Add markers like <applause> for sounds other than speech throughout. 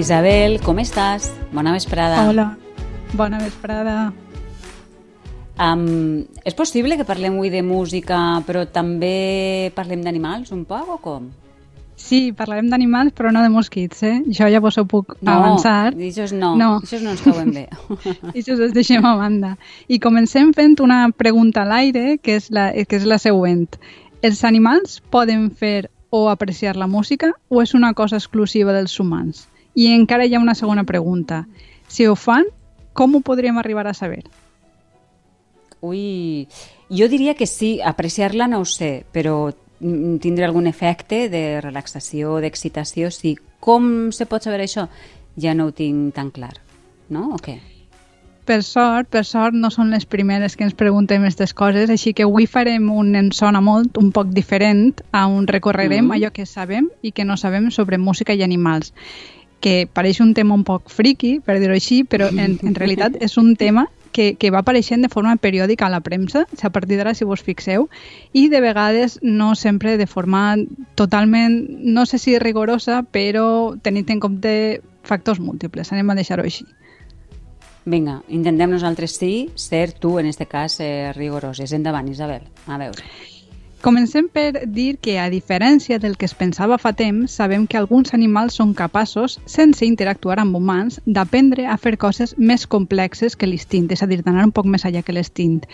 Isabel, com estàs? Bona vesprada. Hola, bona vesprada. Um, és possible que parlem avui de música, però també parlem d'animals un poc o com? Sí, parlarem d'animals, però no de mosquits, eh? Això ja vos ho puc no, avançar. Això no, no, això no ens cauen bé. <laughs> això us deixem a banda. I comencem fent una pregunta a l'aire, que, és la, que és la següent. Els animals poden fer o apreciar la música o és una cosa exclusiva dels humans? I encara hi ha una segona pregunta. Si ho fan, com ho podríem arribar a saber? Ui, jo diria que sí, apreciar-la no ho sé, però tindre algun efecte de relaxació, d'excitació, sí. Com se pot saber això? Ja no ho tinc tan clar, no? O què? per sort, per sort no són les primeres que ens preguntem aquestes coses, així que avui farem un en sona molt, un poc diferent, on recorrerem mm. allò que sabem i que no sabem sobre música i animals que pareix un tema un poc friki, per dir-ho així, però en, en realitat és un tema que, que va apareixent de forma periòdica a la premsa, a partir d'ara si vos fixeu, i de vegades no sempre de forma totalment, no sé si rigorosa, però tenint en compte factors múltiples. Anem a deixar-ho així. Vinga, intentem nosaltres sí ser tu, en este cas, eh, rigoroses. Endavant, Isabel. A veure. Comencem per dir que, a diferència del que es pensava fa temps, sabem que alguns animals són capaços, sense interactuar amb humans, d'aprendre a fer coses més complexes que l'instint, és a dir, d'anar un poc més allà que l'instint.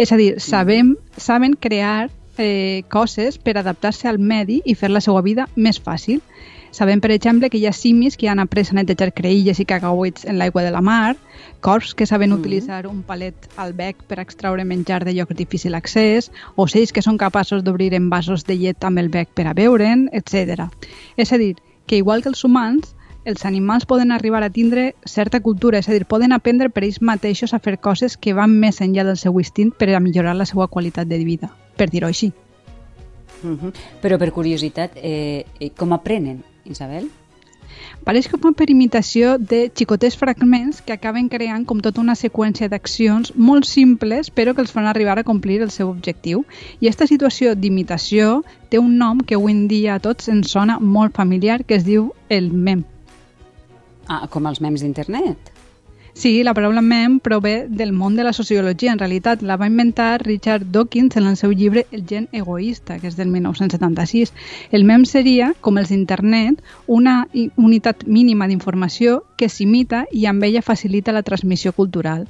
És a dir, sabem, saben crear eh, coses per adaptar-se al medi i fer la seva vida més fàcil. Sabem, per exemple, que hi ha simis que han après a netejar creïlles i cacauets en l'aigua de la mar, corps que saben mm -hmm. utilitzar un palet al bec per extraure menjar de llocs difícil accés, ocells que són capaços d'obrir envasos de llet amb el bec per a beure'n, etc. És a dir, que igual que els humans, els animals poden arribar a tindre certa cultura, és a dir, poden aprendre per ells mateixos a fer coses que van més enllà del seu instint per a millorar la seva qualitat de vida, per dir-ho així. Uh -huh. Però per curiositat, eh, com aprenen, Isabel? Pareix que fa per imitació de xicotets fragments que acaben creant com tota una seqüència d'accions molt simples però que els fan arribar a complir el seu objectiu. I aquesta situació d'imitació té un nom que avui en dia a tots ens sona molt familiar que es diu el mem. Ah, com els mems d'internet? Sí, la paraula mem prové del món de la sociologia. En realitat, la va inventar Richard Dawkins en el seu llibre El gen egoista, que és del 1976. El mem seria, com els d'internet, una unitat mínima d'informació que s'imita i amb ella facilita la transmissió cultural.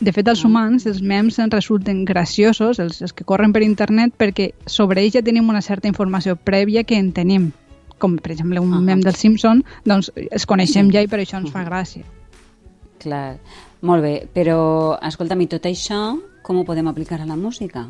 De fet, als humans els mems ens resulten graciosos, els, els que corren per internet, perquè sobre ells ja tenim una certa informació prèvia que en tenim. Com, per exemple, un uh -huh. mem del Simpson, doncs es coneixem ja i per això ens fa <laughs> gràcia. Clar, molt bé, però escolta'm, i tot això com ho podem aplicar a la música?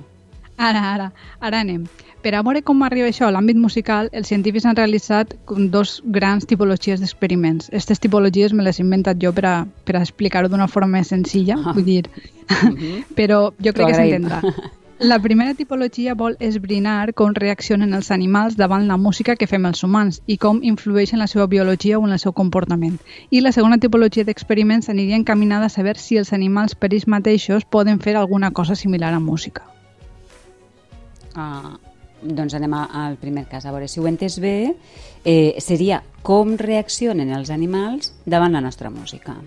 Ara, ara, ara anem. Per a veure com arriba això a l'àmbit musical, els científics han realitzat dos grans tipologies d'experiments. Aquestes tipologies me les he inventat jo per a, per a explicar-ho d'una forma més senzilla, ah. vull dir, uh <laughs> -huh. però jo crec que s'entendrà. <laughs> La primera tipologia vol esbrinar com reaccionen els animals davant la música que fem els humans i com influeix en la seva biologia o en el seu comportament. I la segona tipologia d'experiments aniria encaminada a saber si els animals per ells mateixos poden fer alguna cosa similar a música. Ah, doncs anem al primer cas. A veure, si ho entes bé, eh, seria com reaccionen els animals davant la nostra música.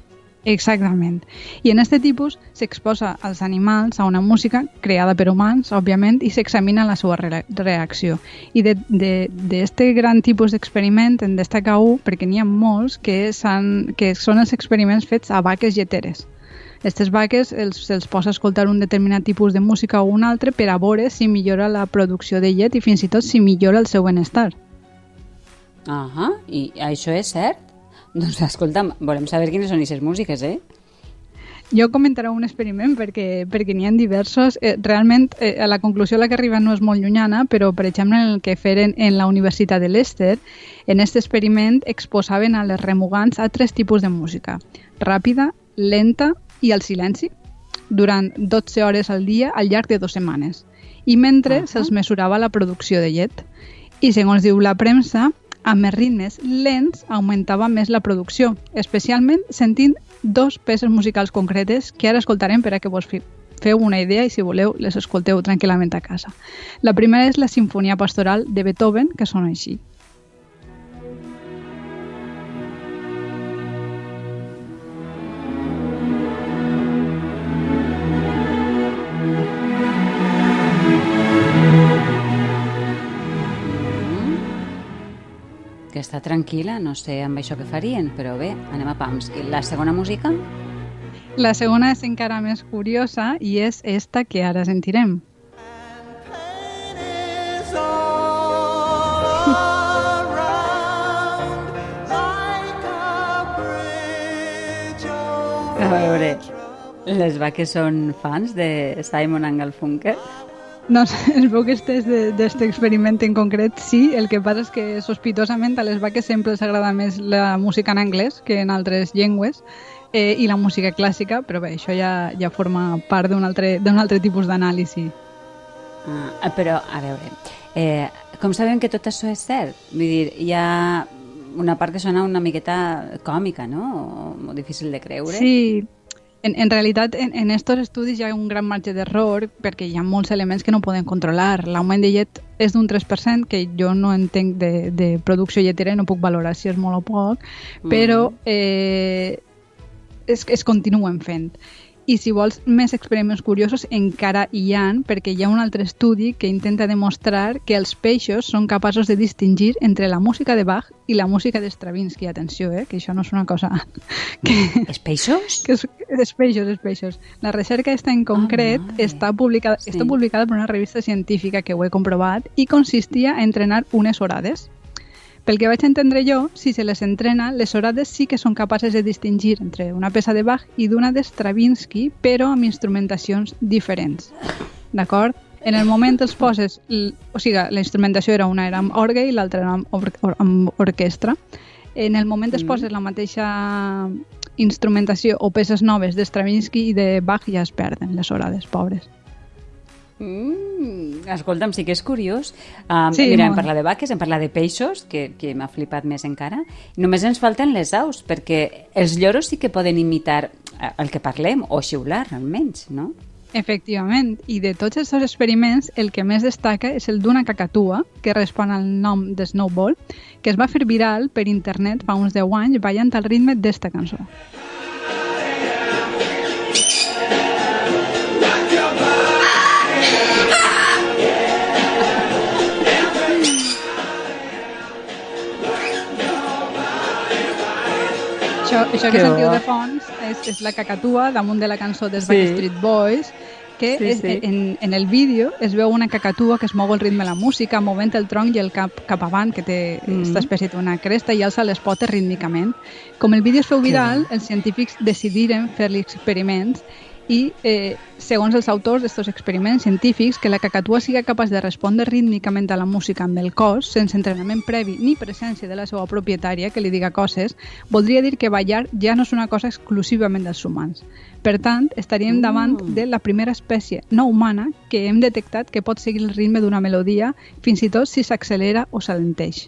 Exactament. I en aquest tipus s'exposa als animals a una música creada per humans, òbviament, i s'examina la seva re reacció. I d'aquest gran tipus d'experiment en destaca un, perquè n'hi ha molts, que, que són els experiments fets a vaques lleteres. Aquestes vaques els, els posa a escoltar un determinat tipus de música o un altre per a veure si millora la producció de llet i fins i tot si millora el seu benestar. Ahà, i això és cert? Doncs escolta'm, volem saber quines són aquestes músiques, eh? Jo comentaré un experiment perquè, perquè n'hi ha diversos. Eh, realment, eh, a la conclusió a la que arriba no és molt llunyana, però, per exemple, en el que feren en la Universitat de Leicester, en aquest experiment exposaven a les remugants a tres tipus de música. Ràpida, lenta i al silenci, durant 12 hores al dia al llarg de dues setmanes. I mentre uh -huh. se'ls mesurava la producció de llet. I segons diu la premsa, amb més ritmes lents augmentava més la producció, especialment sentint dos peces musicals concretes que ara escoltarem per a que vos feu una idea i si voleu les escolteu tranquil·lament a casa. La primera és la Sinfonia Pastoral de Beethoven, que sona així. Està tranquil·la, no sé amb això que farien, però bé, anem a pams. I la segona música? La segona és encara més curiosa i és esta que ara sentirem. A veure, les vaques són fans de Simon Garfunkel? No sé, es veu que este és d'aquest experiment en concret, sí. El que passa és que sospitosament a les vaques sempre els agrada més la música en anglès que en altres llengües eh, i la música clàssica, però bé, això ja, ja forma part d'un altre, altre tipus d'anàlisi. Ah, però, a veure, eh, com sabem que tot això és cert? Vull dir, hi ha una part que sona una miqueta còmica, no? O, difícil de creure. Sí, en, en realitat, en, en estos estudis hi ha un gran marge d'error perquè hi ha molts elements que no poden controlar. L'augment de llet és d'un 3%, que jo no entenc de, de producció lletera i no puc valorar si és molt o poc, però mm. eh, es, es continuen fent. I si vols més experiments curiosos, encara hi han, perquè hi ha un altre estudi que intenta demostrar que els peixos són capaços de distingir entre la música de Bach i la música de Stravinsky. Atenció, eh? que això no és una cosa... <laughs> Que, els peixos? Que és, els peixos, els peixos. La recerca està en concret ah, està, publicada, sí. està publicada per una revista científica que ho he comprovat i consistia a entrenar unes horades pel que vaig entendre jo, si se les entrena, les orades sí que són capaces de distingir entre una peça de Bach i d'una de Stravinsky, però amb instrumentacions diferents. D'acord? En el moment els poses... O sigui, la instrumentació era una era amb orgue i l'altra era amb, or or amb orquestra. En el moment es mm. poses la mateixa instrumentació o peces noves de Stravinsky i de Bach ja es perden les orades, pobres. Mm, escolta'm, sí que és curiós. Um, sí, mira, molt. em parla de vaques, em parla de peixos, que, que m'ha flipat més encara. Només ens falten les aus, perquè els lloros sí que poden imitar eh, el que parlem, o xiular, almenys, no? Efectivament, i de tots els seus experiments, el que més destaca és el d'una cacatua, que respon al nom de Snowball, que es va fer viral per internet fa uns 10 anys ballant al ritme d'esta cançó. Això, això que, que sentiu de fons és, és la cacatua damunt de la cançó dels sí. Backstreet Boys que sí, sí. en, en el vídeo es veu una cacatua que es mou al ritme de la música, movent el tronc i el cap cap avant, que té mm. aquesta espècie d'una cresta, i alça les potes rítmicament. Com el vídeo es feu viral, els científics decidiren fer-li experiments i, eh, segons els autors d'aquests experiments científics, que la cacatua sigui capaç de respondre rítmicament a la música amb el cos, sense entrenament previ ni presència de la seva propietària que li diga coses, voldria dir que ballar ja no és una cosa exclusivament dels humans. Per tant, estaríem davant mm. de la primera espècie no humana que hem detectat que pot seguir el ritme d'una melodia, fins i tot si s'accelera o s'alenteix.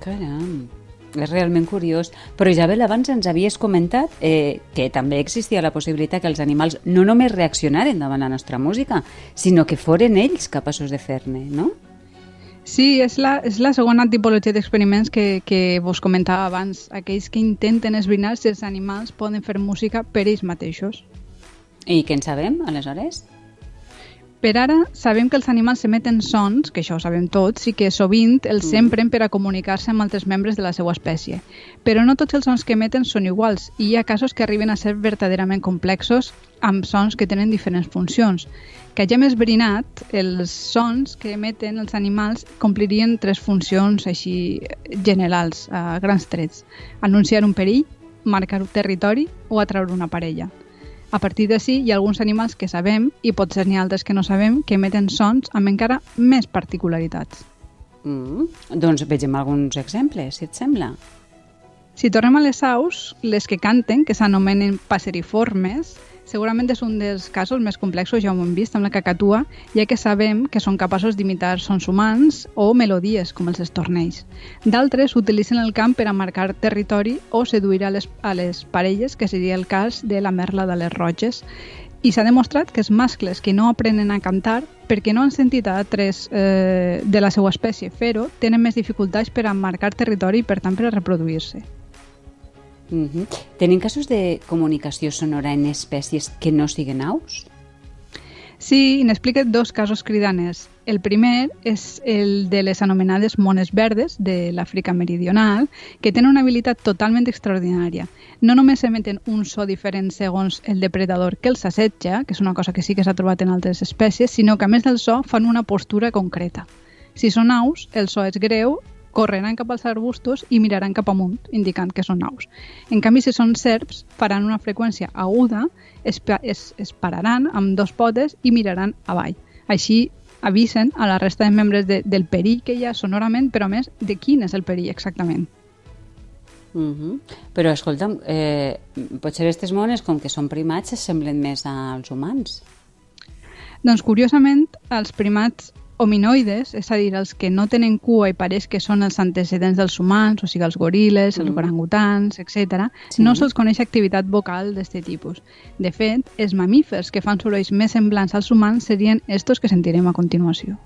Caram! És realment curiós. Però Isabel, abans ens havies comentat eh, que també existia la possibilitat que els animals no només reaccionaren davant la nostra música, sinó que foren ells capaços de fer-ne, no? Sí, és la, és la segona tipologia d'experiments que, que vos comentava abans, aquells que intenten esbrinar si els animals poden fer música per ells mateixos. I què en sabem, aleshores? Per ara, sabem que els animals emeten sons, que això ho sabem tots, i que sovint els mm. empren per a comunicar-se amb altres membres de la seva espècie. Però no tots els sons que emeten són iguals, i hi ha casos que arriben a ser verdaderament complexos amb sons que tenen diferents funcions. Que hagem esbrinat, els sons que emeten els animals complirien tres funcions així generals, a grans trets. Anunciar un perill, marcar un territori o atraure una parella. A partir d'ací hi ha alguns animals que sabem, i potser n'hi ha altres que no sabem, que emeten sons amb encara més particularitats. Mm, doncs vegem alguns exemples, si et sembla. Si tornem a les aus, les que canten, que s'anomenen passeriformes, Segurament és un dels casos més complexos, ja ho hem vist, amb la cacatua, ja que sabem que són capaços d'imitar sons humans o melodies, com els estornells. D'altres utilitzen el camp per a marcar territori o seduir a les, a les parelles, que seria el cas de la merla de les roges. I s'ha demostrat que els mascles que no aprenen a cantar perquè no han sentit a altres eh, de la seva espècie fer-ho, tenen més dificultats per a marcar territori i, per tant, per a reproduir-se. Mm -hmm. Tenen casos de comunicació sonora en espècies que no siguen aus? Sí, n'explica dos casos cridaners. El primer és el de les anomenades mones verdes de l'Àfrica meridional, que tenen una habilitat totalment extraordinària. No només emeten un so diferent segons el depredador que els assetja, que és una cosa que sí que s'ha trobat en altres espècies, sinó que a més del so fan una postura concreta. Si són aus, el so és greu correran cap als arbustos i miraran cap amunt, indicant que són aus. En canvi, si són serps, faran una freqüència aguda, es, es, es pararan amb dos potes i miraran avall. Així avisen a la resta de membres de, del perill que hi ha sonorament, però a més, de quin és el perill exactament. Mm -hmm. Però, escolta'm, eh, potser aquestes mones, com que són primats, semblen més als humans. Doncs, curiosament, els primats hominoides, és a dir, els que no tenen cua i pareix que són els antecedents dels humans, o sigui, els goriles, mm. els orangutans, etc., sí. no se'ls coneix activitat vocal d'aquest tipus. De fet, els mamífers que fan sorolls més semblants als humans serien estos que sentirem a continuació.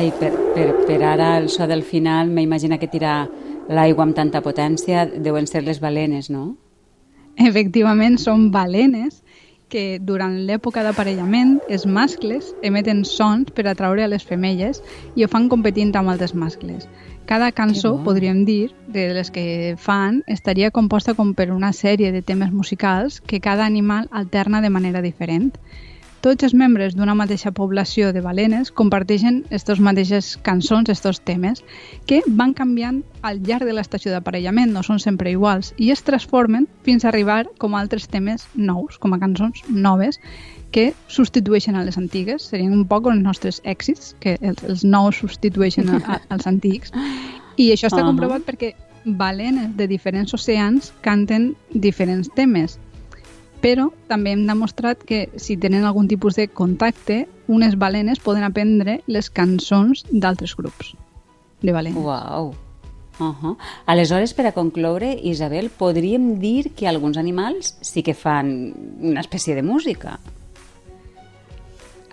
Ai, per, per, per ara el so del final m'imagina que tira l'aigua amb tanta potència deuen ser les balenes, no? Efectivament, són balenes que durant l'època d'aparellament els mascles emeten sons per atraure a les femelles i ho fan competint amb altres mascles. Cada cançó, podríem dir, de les que fan, estaria composta com per una sèrie de temes musicals que cada animal alterna de manera diferent. Tots els membres d'una mateixa població de balenes comparteixen aquestes mateixes cançons, aquests temes, que van canviant al llarg de l'estació d'aparellament, no són sempre iguals, i es transformen fins a arribar com a altres temes nous, com a cançons noves, que substitueixen a les antigues. Serien un poc els nostres èxits, que els, els nous substitueixen a, a, als antics. I això està uh -huh. comprovat perquè balenes de diferents oceans canten diferents temes però també hem demostrat que si tenen algun tipus de contacte, unes balenes poden aprendre les cançons d'altres grups de balenes. Uau! Uh -huh. Aleshores, per a concloure, Isabel, podríem dir que alguns animals sí que fan una espècie de música.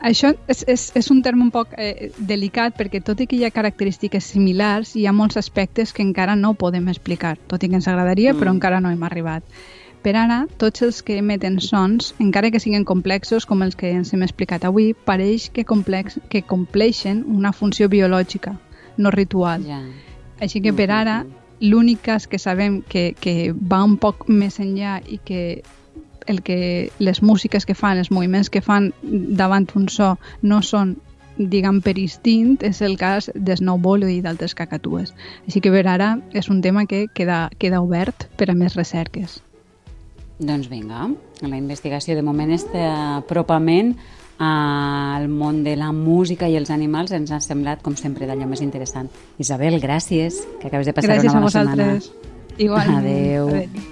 Això és, és, és un terme un poc eh, delicat perquè tot i que hi ha característiques similars, hi ha molts aspectes que encara no podem explicar, tot i que ens agradaria, mm. però encara no hem arribat. Per ara, tots els que emeten sons, encara que siguin complexos com els que ens hem explicat avui, pareix que, complex, que compleixen una funció biològica, no ritual. Ja. Així que per ara, l'únic cas que sabem que, que va un poc més enllà i que el que les músiques que fan, els moviments que fan davant un so no són diguem per instint és el cas de Snowball i d'altres cacatues. Així que per ara és un tema que queda, queda obert per a més recerques. Doncs vinga, la investigació de moment està apropament al món de la música i els animals ens ha semblat, com sempre, d'allò més interessant. Isabel, gràcies, que acabes de passar gràcies una bona setmana. Gràcies a vosaltres. Igual. Adéu. Adéu.